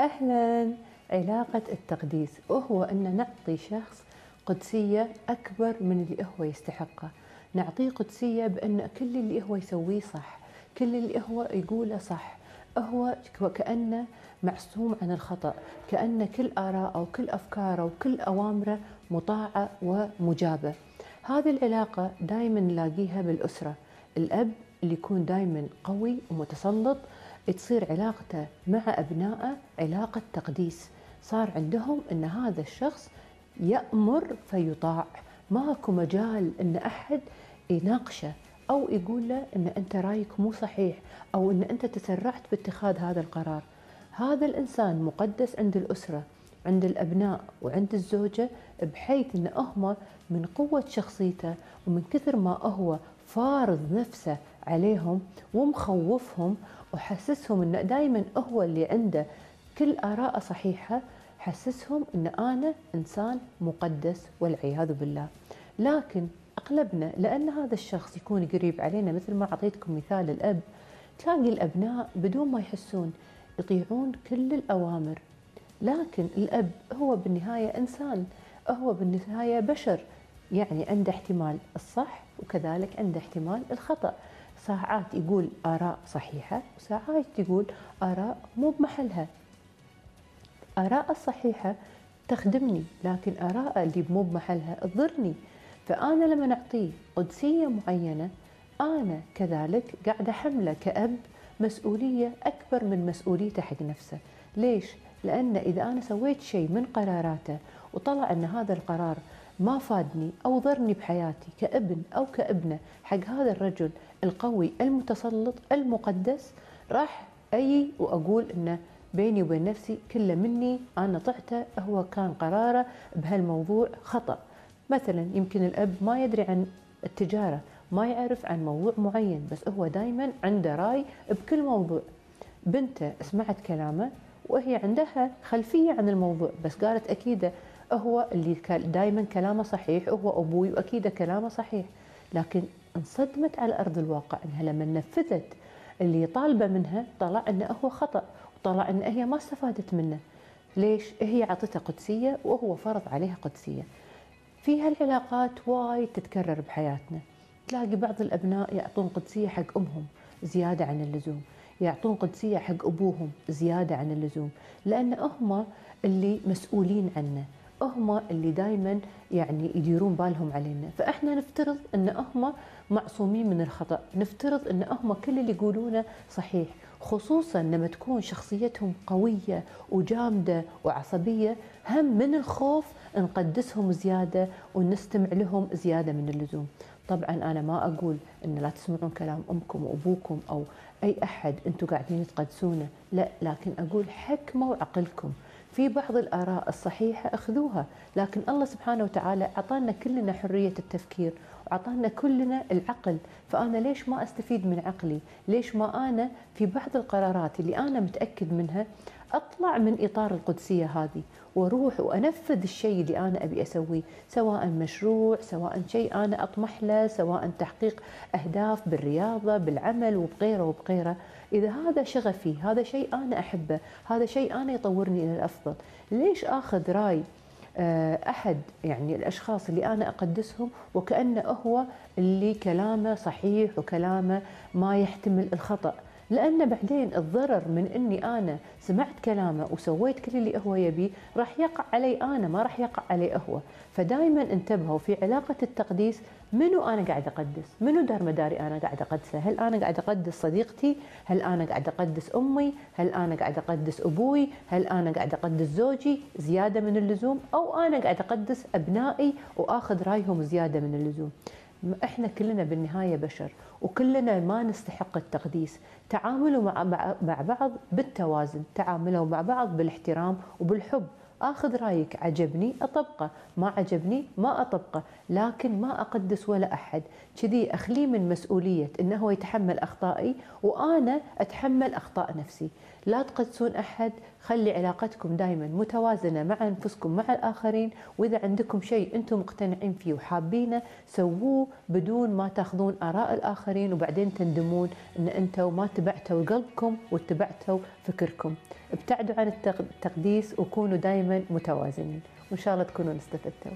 أهلا. علاقة التقديس. وهو أن نعطي شخص قدسية أكبر من اللي هو يستحقه. نعطيه قدسية بأن كل اللي هو يسويه صح. كل اللي هو يقوله صح. هو وكأنه معصوم عن الخطأ. كأن كل آراءه وكل أفكاره وكل أوامره مطاعة ومجابة. هذه العلاقة دائما نلاقيها بالأسرة. الأب اللي يكون دائما قوي ومتسلط تصير علاقته مع أبنائه علاقة تقديس. صار عندهم أن هذا الشخص يأمر فيطاع. ماكو مجال أن أحد يناقشه أو يقول له أن أنت رأيك مو صحيح أو أن أنت تسرعت باتخاذ هذا القرار. هذا الإنسان مقدس عند الأسرة عند الأبناء وعند الزوجة بحيث أن هم من قوة شخصيته ومن كثر ما هو فارض نفسه عليهم ومخوفهم وحسسهم أنه دائما هو اللي عنده كل آراءه صحيحة حسسهم أن أنا إنسان مقدس والعياذ بالله. لكن أغلبنا لأن هذا الشخص يكون قريب علينا مثل ما أعطيتكم مثال الأب تلاقي الأبناء بدون ما يحسون يطيعون كل الأوامر. لكن الأب هو بالنهاية إنسان هو بالنهاية بشر. يعني عنده احتمال الصح وكذلك عنده احتمال الخطأ. ساعات يقول آراء صحيحة وساعات يقول آراء مو بمحلها. آراء الصحيحة تخدمني لكن آراء اللي مو بمحلها تضرني. فأنا لما نعطيه قدسية معينة أنا كذلك قاعدة حملة كأب مسؤولية أكبر من مسؤوليته حق نفسه. ليش؟ لأن إذا أنا سويت شيء من قراراته وطلع أن هذا القرار ما فادني أو ضرني بحياتي كابن أو كابنة حق هذا الرجل القوي المتسلط المقدس راح أي وأقول أنه بيني وبين نفسي كله مني أنا طعته هو كان قراره بهالموضوع خطأ. مثلا يمكن الأب ما يدري عن التجارة ما يعرف عن موضوع معين بس هو دائما عنده رأي بكل موضوع. بنته سمعت كلامه وهي عندها خلفية عن الموضوع بس قالت أكيد هو اللي دائما كلامه صحيح هو أبوي وأكيد كلامه صحيح. لكن انصدمت على أرض الواقع أنها لما نفذت اللي طالبة منها طلع أنه هو خطأ وطلع أن هي ما استفادت منه. ليش؟ هي عطتها قدسية وهو فرض عليها قدسية. في هالعلاقات وايد تتكرر بحياتنا. تلاقي بعض الأبناء يعطون قدسية حق أمهم زيادة عن اللزوم. يعطون قدسية حق أبوهم زيادة عن اللزوم. لأن هم اللي مسؤولين عنه. هم اللي دائما يعني يديرون بالهم علينا. فإحنا نفترض إن هم معصومين من الخطأ. نفترض إن هم كل اللي يقولونه صحيح. خصوصا لما تكون شخصيتهم قوية وجامدة وعصبية هم من الخوف نقدسهم زيادة ونستمع لهم زيادة من اللزوم. طبعا أنا ما أقول إن لا تسمعون كلام أمكم وأبوكم أو أي أحد أنتم قاعدين تقدسونه. لا لكن أقول حكموا عقلكم. في بعض الآراء الصحيحة أخذوها لكن الله سبحانه وتعالى أعطانا كلنا حرية التفكير وأعطانا كلنا العقل. فأنا ليش ما أستفيد من عقلي؟ ليش ما أنا في بعض القرارات اللي أنا متأكد منها أطلع من إطار القدسية هذه وأروح وأنفذ الشيء اللي أنا أبي أسويه سواء مشروع سواء شيء أنا أطمح له سواء تحقيق أهداف بالرياضة بالعمل وبغيره وبغيره. إذا هذا شغفي هذا شيء أنا أحبه هذا شيء أنا يطورني إلى الأفضل ليش آخذ رأي أحد يعني الأشخاص اللي أنا أقدسهم وكأنه هو اللي كلامه صحيح وكلامه ما يحتمل الخطأ؟ لأن بعدين الضرر من أني أنا سمعت كلامه وسويت كل اللي هو يبي راح يقع علي أنا ما راح يقع عليه هو. فدائما انتبهوا في علاقة التقديس منو أنا قاعد أقدس؟ منو دار مداري أنا قاعد أقدسه؟ هل أنا قاعد أقدس صديقتي؟ هل أنا قاعد أقدس أمي؟ هل أنا قاعد أقدس أبوي؟ هل أنا قاعد أقدس زوجي؟ زيادة من اللزوم أو أنا قاعد أقدس أبنائي وأخذ رأيهم زيادة من اللزوم. إحنا كلنا بالنهاية بشر وكلنا ما نستحق التقديس. تعاملوا مع بعض بالتوازن تعاملوا مع بعض بالاحترام وبالحب. آخذ رأيك عجبني أطبقه ما عجبني ما أطبقه لكن ما أقدس ولا أحد. كذي أخليه من مسؤولية إنه هو يتحمل أخطائي وأنا أتحمل أخطاء نفسي. لا تقدسون أحد خلي علاقتكم دائما متوازنة مع أنفسكم مع الآخرين. وإذا عندكم شيء أنتم مقتنعين فيه وحابينه سووه بدون ما تأخذون آراء الآخرين وبعدين تندمون أن أنتم ما تبعتوا قلبكم واتبعتوا فكركم. ابتعدوا عن التقديس وكونوا دائما متوازنين. وإن شاء الله تكونوا استفدتوا